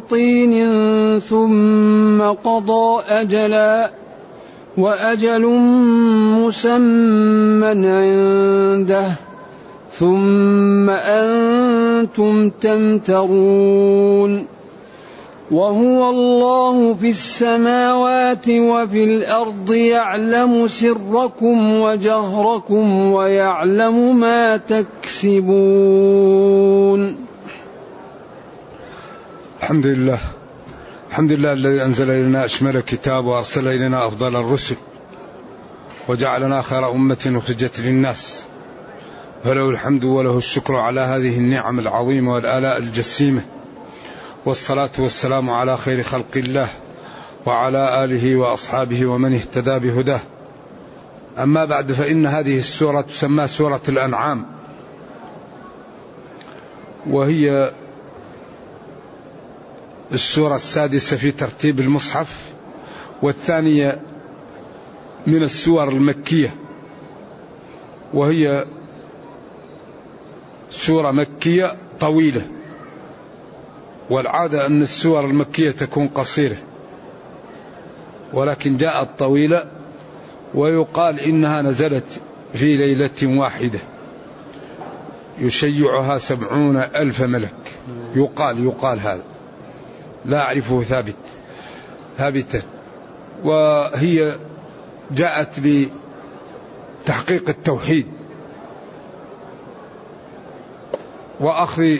طين ثم قضى أجلا وأجل مسمى عنده ثم أنتم تمترون وهو الله في السماوات وفي الأرض يعلم سركم وجهركم ويعلم ما تكسبون الحمد لله الحمد لله الذي أنزل إلينا أشمل الكتاب وأرسل إلينا أفضل الرسل وجعلنا خير أمة أخرجت للناس. فله الحمد وله الشكر على هذه النعم العظيمة والآلاء الجسيمة. والصلاة والسلام على خير خلق الله وعلى آله وأصحابه ومن اهتدى بهداه. أما بعد فإن هذه السورة تسمى سورة الأنعام. وهي السورة السادسة في ترتيب المصحف والثانية من السور المكية وهي سورة مكية طويلة والعادة أن السور المكية تكون قصيرة ولكن جاءت طويلة ويقال إنها نزلت في ليلة واحدة يشيعها سبعون ألف ملك يقال يقال هذا. لا أعرفه ثابت ثابتا. وهي جاءت لتحقيق التوحيد. وأخذ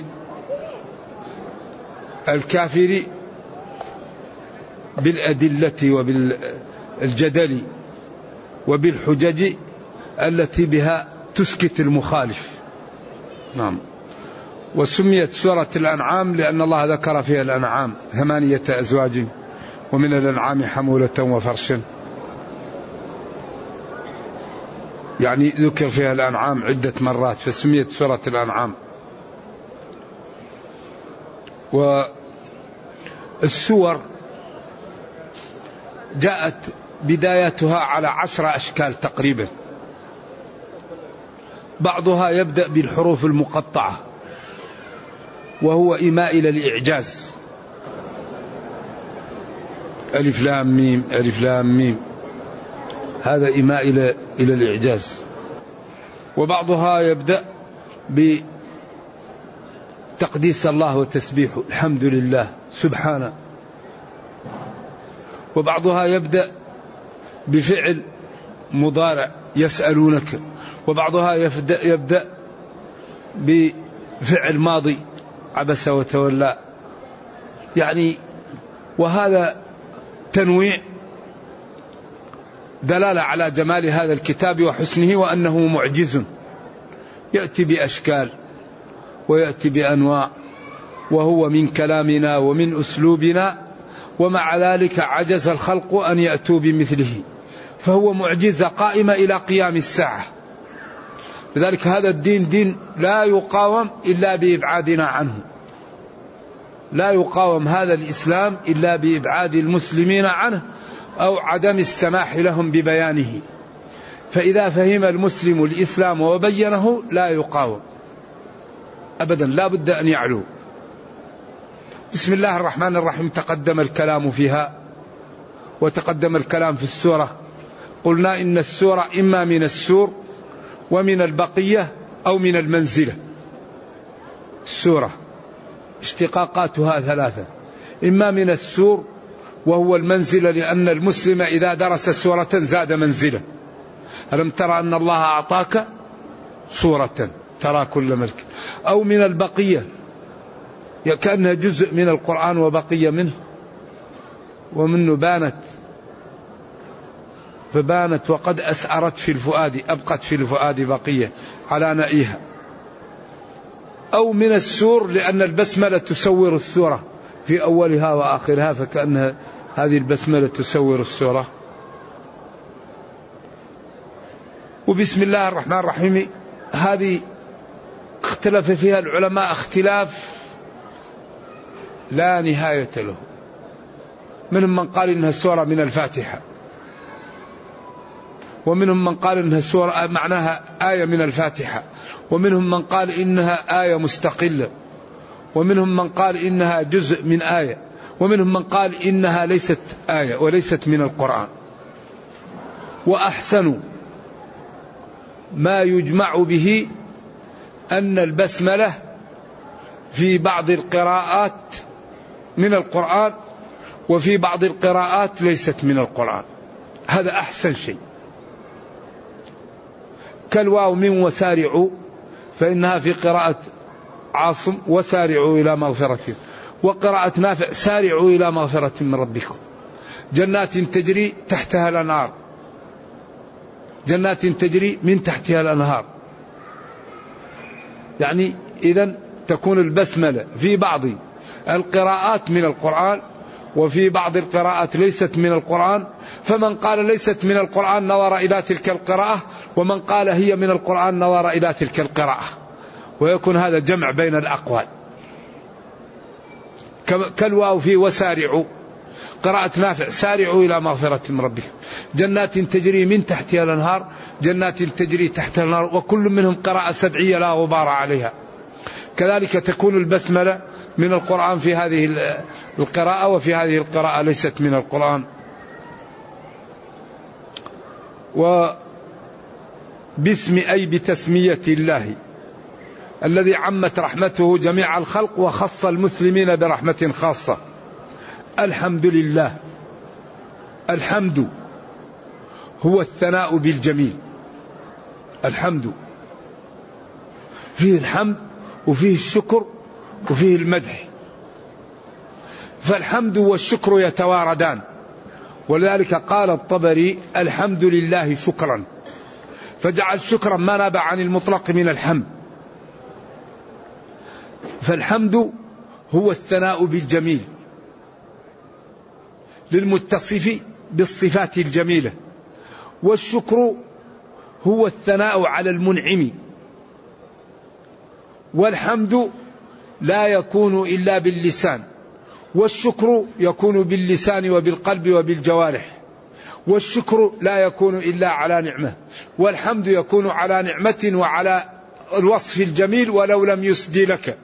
الكافر بالأدلة وبالجدل وبالحجج التي بها تسكت المخالف. نعم. وسميت سورة الأنعام لأن الله ذكر فيها الأنعام. ثمانية أزواج ومن الأنعام حمولة وفرشا يعني ذكر فيها الأنعام عدة مرات فسميت سورة الأنعام. والسور جاءت بدايتها على عشر أشكال تقريبا. بعضها يبدأ بالحروف المقطعة. وهو إيماء إلى الإعجاز. ألف لام ميم ألف لام ميم. هذا إيماء إلى إلى الإعجاز. وبعضها يبدأ بتقديس الله وتسبيحه. الحمد لله سبحانه وبعضها يبدأ بفعل مضارع يسألونك. وبعضها يبدأ, بفعل ماضي. عبس وتولى. يعني وهذا تنويع دلالة على جمال هذا الكتاب وحسنه وأنه معجز. يأتي بأشكال ويأتي بأنواع وهو من كلامنا ومن أسلوبنا ومع ذلك عجز الخلق أن يأتوا بمثله. فهو معجزة قائمة إلى قيام الساعة. لذلك هذا الدين دين لا يقاوم إلا بإبعادنا عنه. لا يقاوم هذا الإسلام إلا بإبعاد المسلمين عنه أو عدم السماح لهم ببيانه. فإذا فهم المسلم الإسلام وبينه لا يقاوم. أبدا لا بد أن يعلو. بسم الله الرحمن الرحيم. تقدم الكلام فيها وتقدم الكلام في السورة. قلنا إن السورة إما من السور ومن البقية أو من المنزلة. السورة. اشتقاقاتها ثلاثة. إما من السور وهو المنزلة لأن المسلم إذا درس سورة زاد منزلة. ألم ترى أن الله أعطاك سورة؟ ترى كل ملك. أو من البقية. كأنها جزء من القرآن وبقية منه. ومنه بانت. فبانت وقد أسأرت في الفؤاد أبقت في الفؤاد بقية على نائها. أو من السور لأن البسملة تسور السورة في أولها وآخرها فكأنها هذه البسملة تسور السورة. وبسم الله الرحمن الرحيم هذه اختلف فيها العلماء اختلاف لا نهاية له. من من قال إنها سورة من الفاتحة. ومنهم من قال إنها سورة معناها آية من الفاتحة. ومنهم من قال إنها آية مستقلة. ومنهم من قال إنها جزء من آية. ومنهم من قال إنها ليست آية وليست من القرآن. وأحسن ما يجمع به أن البسملة في بعض القراءات من القرآن وفي بعض القراءات ليست من القرآن. هذا أحسن شيء. كالواو من وسارعوا فإنها في قراءة عاصم وسارعوا إلى مغفرة وقراءة نافع سارعوا إلى مغفرة من ربكم. جنات تجري تحتها الأنهار. جنات تجري من تحتها الأنهار. يعني إذا تكون البسملة في بعض القراءات من القرآن وفي بعض القراءات ليست من القرآن فمن قال ليست من القرآن نظر إلى تلك القراءة ومن قال هي من القرآن نظر إلى تلك القراءة. ويكون هذا جمع بين الأقوال. كالواو في وسارعوا. قراءة نافع سارعوا إلى مغفرة من ربكم جنات تجري من تحتها الأنهار جنات تجري تحتها الأنهار وكل منهم قراءة سبعية لا غبار عليها. كذلك تكون البسملة من القرآن في هذه القراءة وفي هذه القراءة ليست من القرآن. وباسم أي بتسمية الله الذي عمت رحمته جميع الخلق وخص المسلمين برحمة خاصة. الحمد لله. الحمد هو الثناء بالجميل. الحمد. فيه الحمد وفيه الشكر وفيه المدح. فالحمد والشكر يتواردان. ولذلك قال الطبري الحمد لله شكرا. فجعل شكرا ما نابع عن المطلق من الحمد. فالحمد هو الثناء بالجميل. للمتصف بالصفات الجميلة. والشكر هو الثناء على المنعم. والحمد لا يكون إلا باللسان والشكر يكون باللسان وبالقلب وبالجوارح والشكر لا يكون إلا على نعمة والحمد يكون على نعمة وعلى الوصف الجميل ولو لم يسدي لك.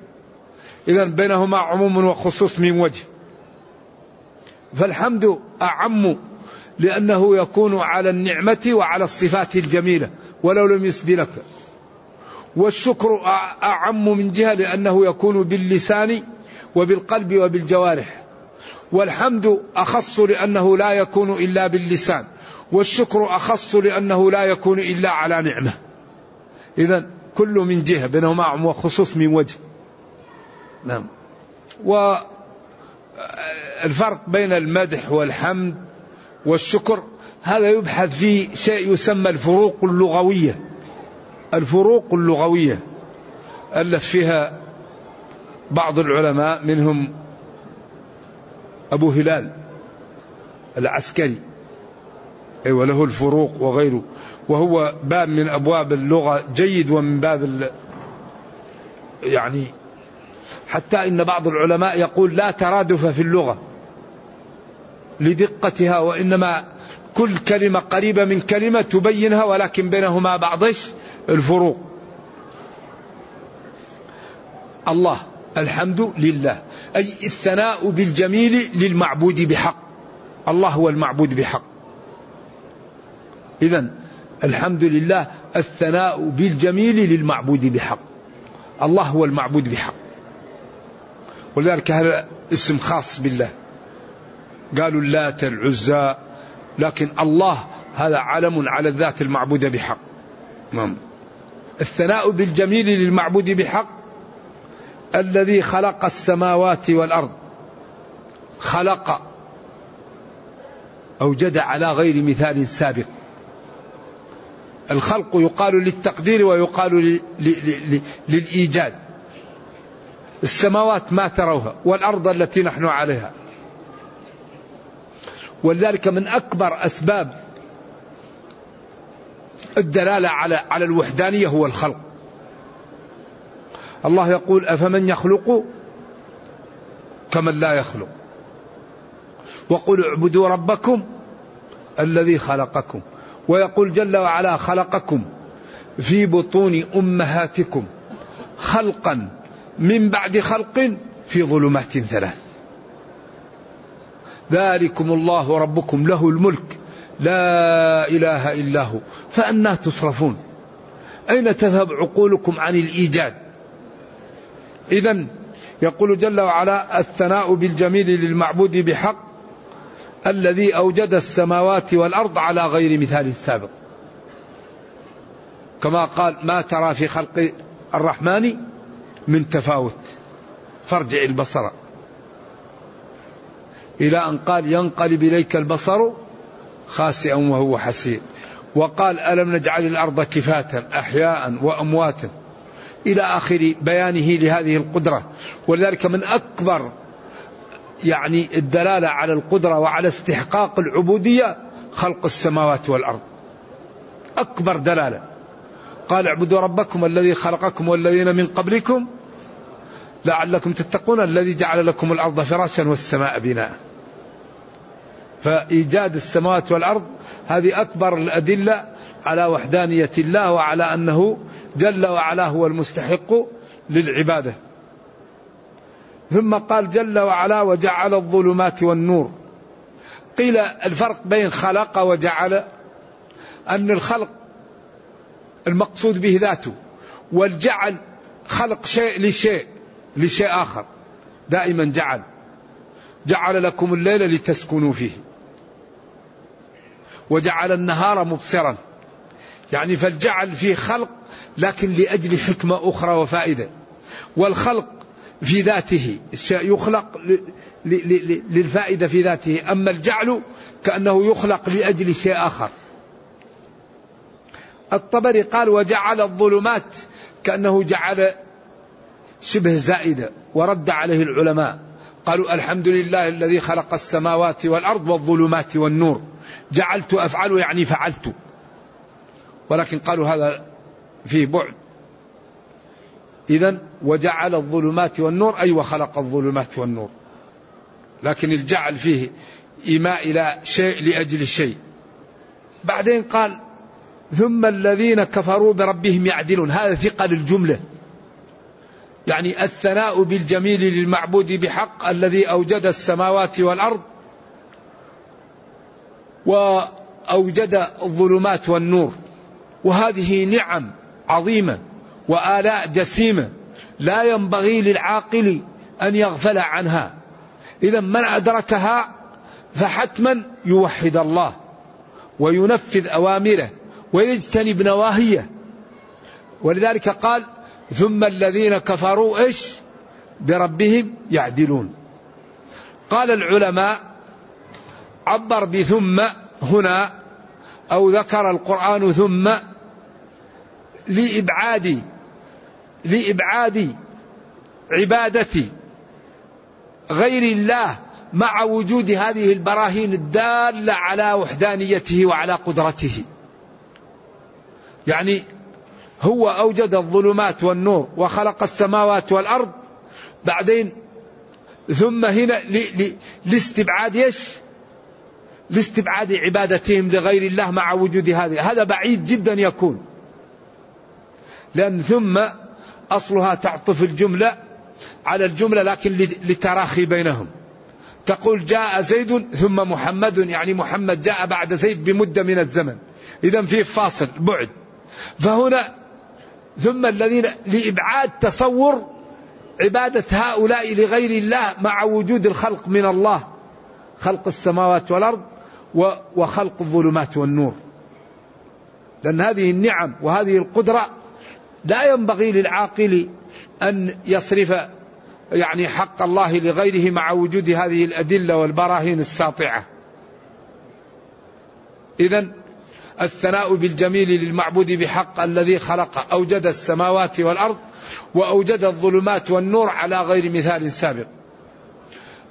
اذا بينهما عموم وخصوص من وجه. فالحمد أعم لأنه يكون على النعمة وعلى الصفات الجميلة ولو لم يسد لك. والشكر أعم من جهة لأنه يكون باللسان وبالقلب وبالجوارح. والحمد أخص لأنه لا يكون إلا باللسان. والشكر أخص لأنه لا يكون إلا على نعمة. إذا كل من جهة بينهما وخصوص من وجه. نعم. والفرق بين المدح والحمد والشكر هذا يبحث في شيء يسمى الفروق اللغوية. الفروق اللغوية ألف فيها بعض العلماء منهم أبو هلال العسكري. أي وله الفروق وغيره. وهو باب من أبواب اللغة جيد ومن باب يعني حتى إن بعض العلماء يقول لا ترادف في اللغة لدقتها وإنما كل كلمة قريبة من كلمة تبينها ولكن بينهما بعض الفروق. الله الحمد لله. أي الثناء بالجميل للمعبود بحق. الله هو المعبود بحق. إذا الحمد لله الثناء بالجميل للمعبود بحق. الله هو المعبود بحق. ولذلك هذا اسم خاص بالله. قالوا اللات العزى لكن الله هذا علم على الذات المعبودة بحق. نعم. الثناء بالجميل للمعبود بحق الذي خلق السماوات والأرض. خلق اوجد على غير مثال سابق. الخلق يقال للتقدير ويقال للإيجاد. السماوات ما تروها والأرض التي نحن عليها. ولذلك من أكبر أسباب الدلالة على على الوحدانية هو الخلق. الله يقول أفمن يخلق كمن لا يخلق. وقل اعبدوا ربكم الذي خلقكم. ويقول جل وعلا خلقكم في بطون أمهاتكم خلقا من بعد خلق في ظلمات ثلاث. ذلكم الله ربكم له الملك. لا إله إلا هو. فانى تصرفون. أين تذهب عقولكم عن الإيجاد؟ اذا يقول جل وعلا الثناء بالجميل للمعبود بحق الذي أوجد السماوات والأرض على غير مثال السابق كما قال ما ترى في خلق الرحمن من تفاوت. فارجع البصر. إلى أن قال ينقلب إليك البصر خاسئا وهو حسير. وقال ألم نجعل الأرض كفاة أحياء وأمواتا إلى آخر بيانه لهذه القدرة. ولذلك من أكبر يعني الدلالة على القدرة وعلى استحقاق العبودية خلق السماوات والأرض. أكبر دلالة. قال اعبدوا ربكم الذي خلقكم والذين من قبلكم لعلكم تتقون الذي جعل لكم الأرض فراشا والسماء بناء. فإيجاد السماوات والأرض هذه أكبر الأدلة على وحدانية الله وعلى أنه جل وعلا هو المستحق للعبادة. ثم قال جل وعلا وجعل الظلمات والنور. قيل الفرق بين خلق وجعل أن الخلق المقصود به ذاته والجعل خلق شيء لشيء لشيء آخر. دائما جعل. جعل لكم الليل لتسكنوا فيه. وجعل النهار مبصرا. يعني فالجعل فيه خلق لكن لأجل حكمة أخرى وفائدة. والخلق في ذاته يخلق للفائدة في ذاته. أما الجعل كأنه يخلق لأجل شيء آخر. الطبري قال وجعل الظلمات كأنه جعل شبه زائدة ورد عليه العلماء. قالوا الحمد لله الذي خلق السماوات والأرض والظلمات والنور. جعلت أفعل يعني فعلت. ولكن قالوا هذا فيه بعد. إذا وجعل الظلمات والنور أي وخلق الظلمات والنور. لكن الجعل فيه إيماء إلى شيء لأجل شيء بعدين قال ثم الذين كفروا بربهم يعدلون. هذا ثقل الجملة يعني الثناء بالجميل للمعبود بحق الذي أوجد السماوات والأرض وأوجد الظلمات والنور. وهذه نعم عظيمة وآلاء جسيمة. لا ينبغي للعاقل أن يغفل عنها. إذا من أدركها فحتما يوحد الله وينفذ أوامره ويجتنب نواهيه. ولذلك قال ثم الذين كفروا إيش؟ بربهم يعدلون. قال العلماء عبر بثم هنا أو ذكر القرآن ثم لإبعاد لإبعاد عبادة غير الله مع وجود هذه البراهين الدالة على وحدانيته وعلى قدرته يعني هو أوجد الظلمات والنور وخلق السماوات والأرض بعدين ثم هنا لاستبعاد إيش؟ لاستبعاد عبادتهم لغير الله مع وجود هذه. هذا بعيد جدا يكون. لأن ثم أصلها تعطف الجملة على الجملة لكن لتراخي بينهم. تقول جاء زيد ثم محمد يعني محمد جاء بعد زيد بمدة من الزمن. إذا في فاصل بعد. فهنا ثم الذين لإبعاد تصور عبادة هؤلاء لغير الله مع وجود الخلق من الله. خلق السماوات والأرض وخلق الظلمات والنور. لأن هذه النعم وهذه القدرة لا ينبغي للعاقل أن يصرف يعني حق الله لغيره مع وجود هذه الأدلة والبراهين الساطعة. إذا الثناء بالجميل للمعبود بحق الذي خلق أوجد السماوات والأرض وأوجد الظلمات والنور على غير مثال سابق.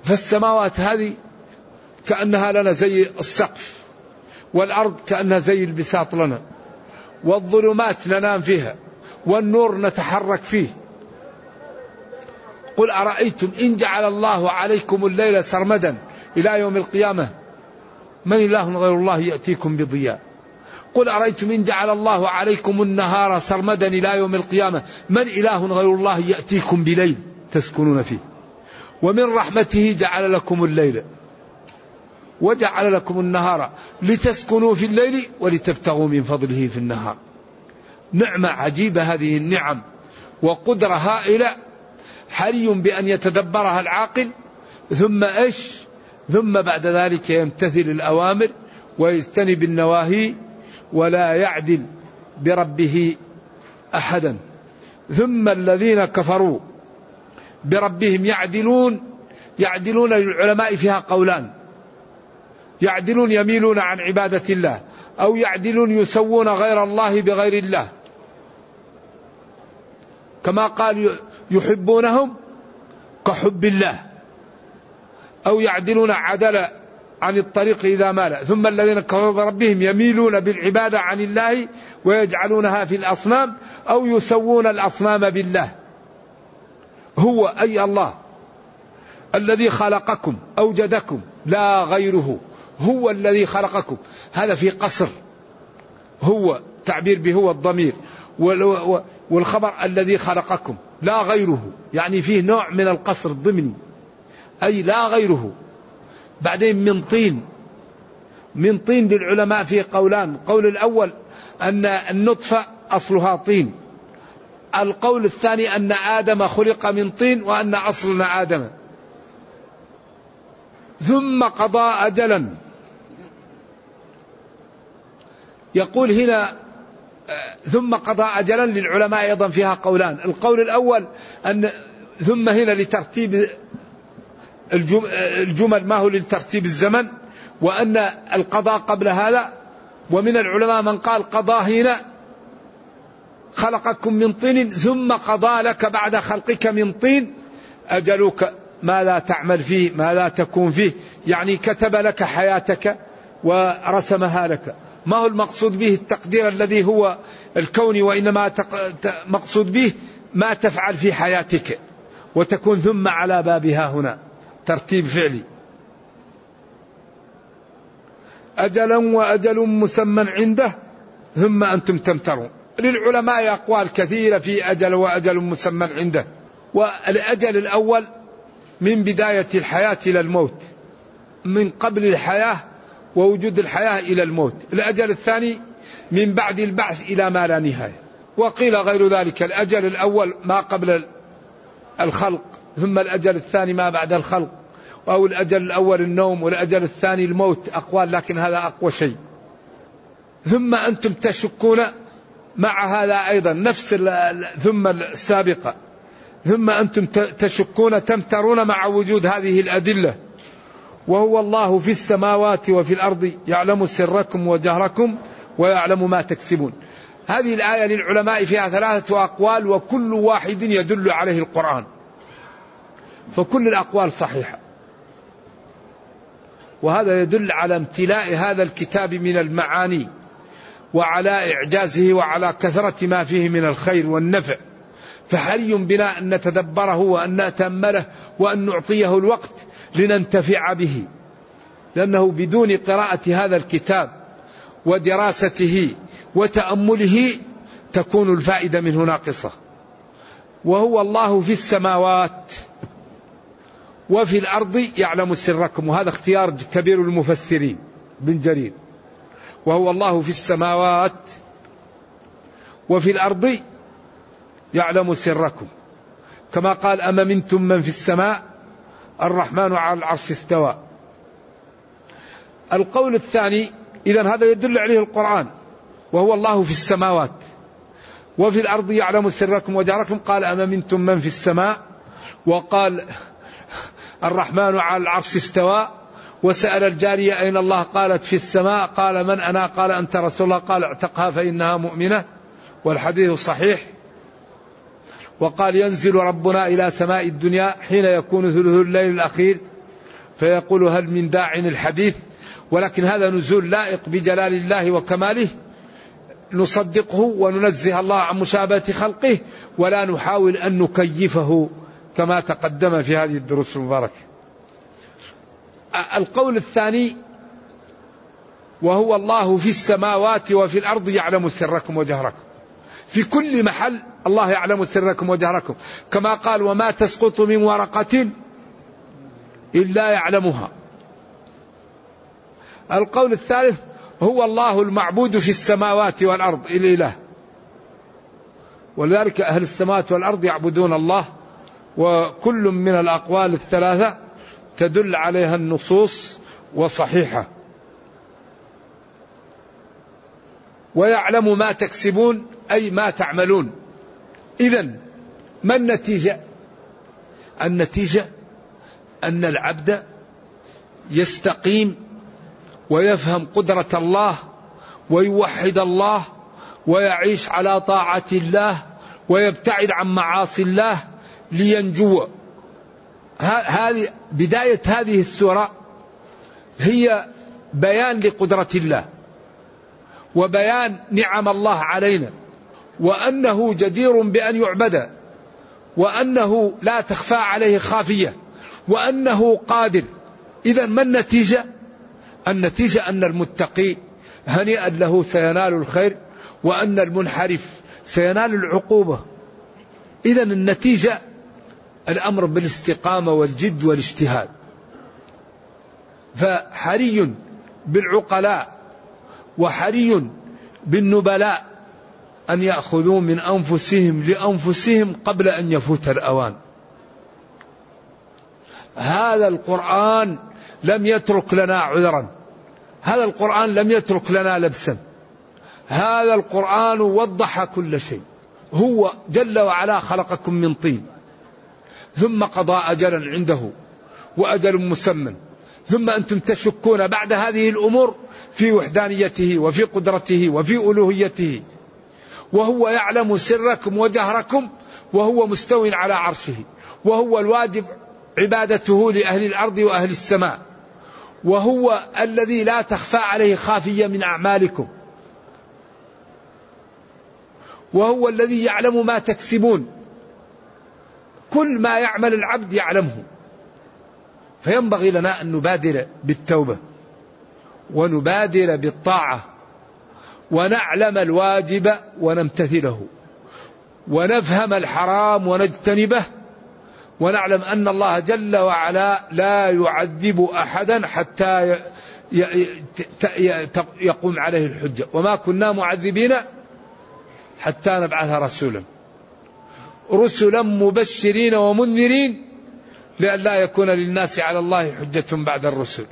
فالسماوات هذه كأنها لنا زي السقف والأرض كأنها زي البساط لنا والظلمات ننام فيها والنور نتحرك فيه. قل أرأيتم إن جعل الله عليكم الليل سرمدا إلى يوم القيامة؟ من إله غير الله يأتيكم بضياء. قل أرأيتم إن جعل الله عليكم النهار سرمدا إلى يوم القيامة؟ من إله غير الله يأتيكم بليل تسكنون فيه. ومن رحمته جعل لكم الليل. وجعل لكم النهار لتسكنوا في الليل ولتبتغوا من فضله في النهار. نعمة عجيبة هذه النعم وقدرة هائلة حري بأن يتدبرها العاقل ثم إيش؟ ثم بعد ذلك يمتثل الأوامر ويجتنب النواهي ولا يعدل بربه أحدا. ثم الذين كفروا بربهم يعدلون يعدلون للعلماء فيها قولان. يعدلون يميلون عن عبادة الله أو يعدلون يسوون غير الله بغير الله. كما قال يحبونهم كحب الله أو يعدلون عدل عن الطريق إذا مال. ثم الذين كفروا بربهم يميلون بالعبادة عن الله ويجعلونها في الأصنام أو يسوون الأصنام بالله. هو أي الله الذي خلقكم أوجدكم لا غيره. هو الذي خلقكم. هذا في قصر. هو تعبير به هو الضمير. والخبر الذي خلقكم. لا غيره. يعني فيه نوع من القصر الضمني أي لا غيره. بعدين من طين. من طين للعلماء فيه قولان. القول الأول أن النطفة أصلها طين. القول الثاني أن آدم خلق من طين وأن أصلنا آدم. ثم قضى أجلا. يقول هنا ثم قضى أجلا للعلماء أيضا فيها قولان. القول الأول أن ثم هنا لترتيب الجمل ما هو لترتيب الزمن وأن القضاء قبل هذا. ومن العلماء من قال قضى هنا خلقكم من طين ثم قضى لك بعد خلقك من طين. أجلك ما لا تعمل فيه ما لا تكون فيه. يعني كتب لك حياتك ورسمها لك. ما هو المقصود به التقدير الذي هو الكوني وإنما مقصود به ما تفعل في حياتك وتكون ثم على بابها هنا. ترتيب فعلي. أجلا وأجل مسمى عنده ثم أنتم تمترون. للعلماء أقوال كثيرة في أجل وأجل مسمى عنده. والأجل الأول من بداية الحياة إلى الموت. من قبل الحياة ووجود الحياة إلى الموت. الأجل الثاني من بعد البعث إلى ما لا نهاية. وقيل غير ذلك الأجل الأول ما قبل الخلق ثم الأجل الثاني ما بعد الخلق. أو الأجل الأول النوم والأجل الثاني الموت. أقوال لكن هذا أقوى شيء. ثم أنتم تشكون مع هذا أيضا نفس ثم السابقة. ثم أنتم تشكون تمترون مع وجود هذه الأدلة. وهو الله في السماوات وفي الأرض يعلم سركم وجهركم ويعلم ما تكسبون. هذه الآية للعلماء فيها ثلاثة أقوال وكل واحد يدل عليه القرآن. فكل الأقوال صحيحة. وهذا يدل على امتلاء هذا الكتاب من المعاني وعلى إعجازه وعلى كثرة ما فيه من الخير والنفع. فحري بنا أن نتدبره وأن نتأمله وأن نعطيه الوقت لننتفع به لأنه بدون قراءة هذا الكتاب ودراسته وتأمله تكون الفائدة منه ناقصة. وهو الله في السماوات وفي الأرض يعلم سركم وهذا اختيار كبير المفسرين بن جرير. وهو الله في السماوات وفي الأرض يعلم سركم. كما قال أما منتم من في السماء؟ الرحمن على العرش استوى. القول الثاني إذا هذا يدل عليه القرآن وهو الله في السماوات وفي الأرض يعلم سركم وجاركم قال أما منتم من في السماء؟ وقال الرحمن على العرش استوى. وسأل الجارية أين الله؟ قالت في السماء. قال من أنا؟ قال أنت رسول الله. قال اعتقها فإنها مؤمنة. والحديث صحيح. وقال ينزل ربنا إلى سماء الدنيا حين يكون ثلث الليل الأخير فيقول هل من داع الحديث؟ ولكن هذا نزول لائق بجلال الله وكماله نصدقه وننزه الله عن مشابهة خلقه ولا نحاول أن نكيفه كما تقدم في هذه الدروس المباركة. القول الثاني وهو الله في السماوات وفي الأرض يعلم سركم وجهركم. في كل محل الله يعلم سركم وجهركم. كما قال وما تسقط من ورقة إلا يعلمها. القول الثالث هو الله المعبود في السماوات والأرض. الإله ولذلك أهل السماوات والأرض يعبدون الله وكل من الأقوال الثلاثة تدل عليها النصوص وصحيحة. ويعلم ما تكسبون أي ما تعملون. إذا ما النتيجة؟ النتيجة أن العبد يستقيم ويفهم قدرة الله ويوحد الله ويعيش على طاعة الله ويبتعد عن معاصي الله لينجو. هذه بداية هذه السورة هي بيان لقدرة الله وبيان نعم الله علينا. وأنه جدير بأن يعبد وأنه لا تخفى عليه خافية وأنه قادر. إذا ما النتيجة؟ النتيجة أن المتقي هنيئا له سينال الخير وأن المنحرف سينال العقوبة. إذا النتيجة الأمر بالاستقامة والجد والاجتهاد. فحري بالعقلاء وحري بالنبلاء أن يأخذوا من أنفسهم لأنفسهم قبل أن يفوت الأوان. هذا القرآن لم يترك لنا عذرا. هذا القرآن لم يترك لنا لبسا. هذا القرآن وضح كل شيء. هو جل وعلا خلقكم من طين. ثم قضى أجلا عنده وأجل مسمى. ثم أنتم تشكون بعد هذه الأمور في وحدانيته وفي قدرته وفي ألوهيته. وهو يعلم سركم وجهركم وهو مستو على عرشه وهو الواجب عبادته لأهل الأرض وأهل السماء وهو الذي لا تخفى عليه خافية من أعمالكم وهو الذي يعلم ما تكسبون كل ما يعمل العبد يعلمه فينبغي لنا أن نبادر بالتوبة ونبادر بالطاعة ونعلم الواجب ونمتثله. ونفهم الحرام ونجتنبه. ونعلم أن الله جل وعلا لا يعذب أحدا حتى يقوم عليه الحجة. وما كنا معذبين حتى نبعث رسولا. رسلا مبشرين ومنذرين لئلا يكون للناس على الله حجة بعد الرسل.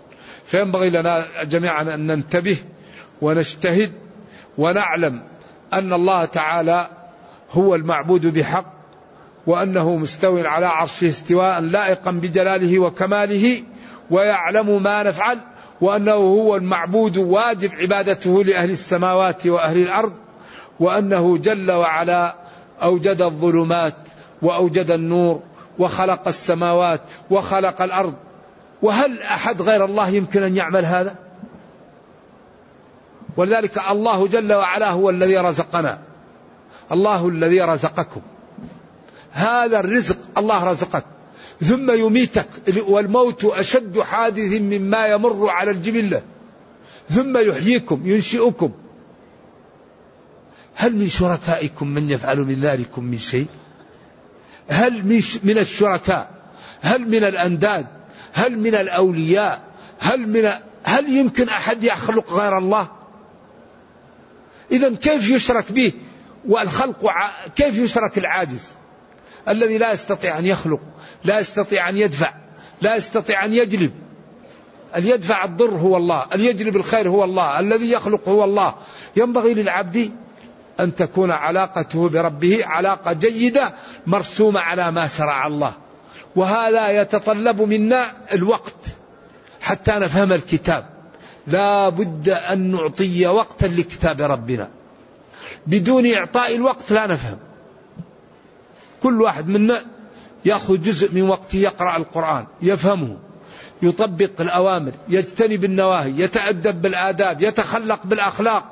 فينبغي لنا جميعا أن ننتبه ونجتهد ونعلم أن الله تعالى هو المعبود بحق وأنه مستو على عرشه استواء لائقا بجلاله وكماله ويعلم ما نفعل وأنه هو المعبود واجب عبادته لأهل السماوات وأهل الأرض وأنه جل وعلا أوجد الظلمات وأوجد النور وخلق السماوات وخلق الأرض. وهل أحد غير الله يمكن أن يعمل هذا؟ ولذلك الله جل وعلا هو الذي رزقنا. الله الذي رزقكم. هذا الرزق الله رزقك. ثم يميتك. والموت أشد حادث مما يمر على الجبلة ثم يحييكم ينشئكم. هل من شركائكم من يفعل من ذلكم من شيء؟ هل من الشركاء؟ هل من الأنداد؟ هل من الأولياء؟ هل من هل يمكن أحد يخلق غير الله؟ إذا كيف يشرك به؟ والخلق كيف يشرك العاجز؟ الذي لا يستطيع أن يخلق لا يستطيع أن يدفع لا يستطيع أن يجلب. أن يدفع الضر هو الله؟ أن يجلب الخير هو الله؟ الذي يخلق هو الله. ينبغي للعبد أن تكون علاقته بربه علاقة جيدة مرسومة على ما شرع الله. وهذا يتطلب منا الوقت حتى نفهم الكتاب. لا بد أن نعطي وقتا لكتاب ربنا. بدون إعطاء الوقت لا نفهم. كل واحد منا يأخذ جزء من وقته يقرأ القرآن يفهمه يطبق الأوامر يجتنب النواهي يتأدب بالآداب يتخلق بالأخلاق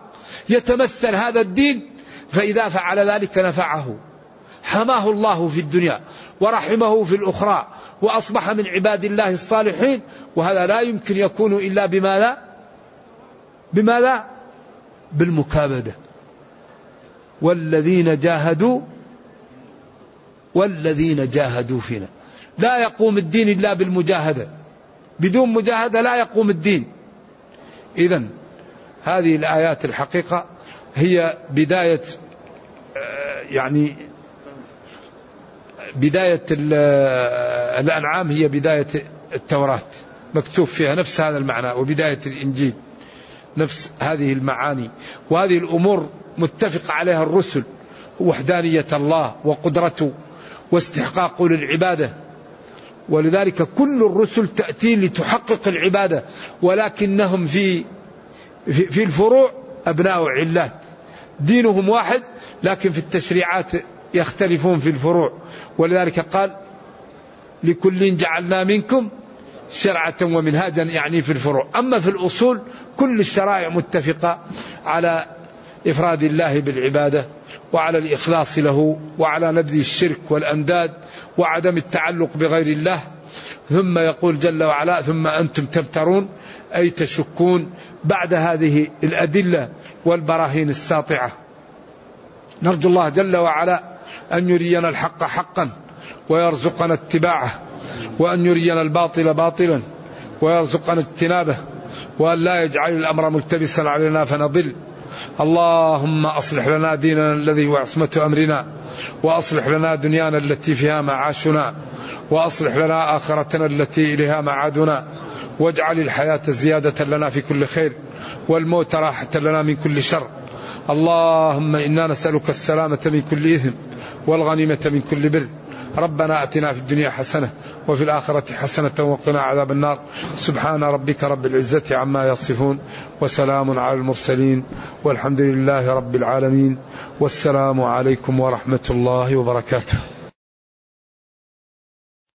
يتمثل هذا الدين فإذا فعل ذلك نفعه. حماه الله في الدنيا ورحمه في الأخرى وأصبح من عباد الله الصالحين وهذا لا يمكن يكون إلا بماذا؟ بماذا بالمكابدة. والذين جاهدوا والذين جاهدوا فينا. لا يقوم الدين إلا بالمجاهدة. بدون مجاهدة لا يقوم الدين. إذا هذه الآيات الحقيقة هي بداية آه، يعني بداية الأنعام هي بداية التوراة. مكتوب فيها نفس هذا المعنى وبداية الإنجيل. نفس هذه المعاني. وهذه الأمور متفق عليها الرسل. وحدانية الله وقدرته واستحقاقه للعبادة. ولذلك كل الرسل تأتي لتحقق العبادة. ولكنهم في في الفروع أبناء علات. دينهم واحد لكن في التشريعات يختلفون في الفروع. ولذلك قال لكل جعلنا منكم شرعة ومنهاجا يعني في الفروع. أما في الأصول كل الشرائع متفقة على إفراد الله بالعبادة وعلى الإخلاص له وعلى نبذ الشرك والأنداد وعدم التعلق بغير الله. ثم يقول جل وعلا ثم أنتم تمترون أي تشكون بعد هذه الأدلة والبراهين الساطعة. نرجو الله جل وعلا أن يرينا الحق حقا ويرزقنا اتباعه وأن يرينا الباطل باطلا ويرزقنا اجتنابه. وأن لا يجعل الأمر ملتبسا علينا فنضل. اللهم أصلح لنا ديننا الذي هو عصمة أمرنا وأصلح لنا دنيانا التي فيها معاشنا وأصلح لنا آخرتنا التي إليها معادنا. واجعل الحياة زيادة لنا في كل خير والموت راحة لنا من كل شر. اللهم إنا نسألك السلامة من كل إثم والغنيمة من كل بر. ربنا أتنا في الدنيا حسنة وفي الآخرة حسنة وقنا عذاب النار. سبحان ربك رب العزة عما يصفون وسلام على المرسلين والحمد لله رب العالمين. والسلام عليكم ورحمة الله وبركاته.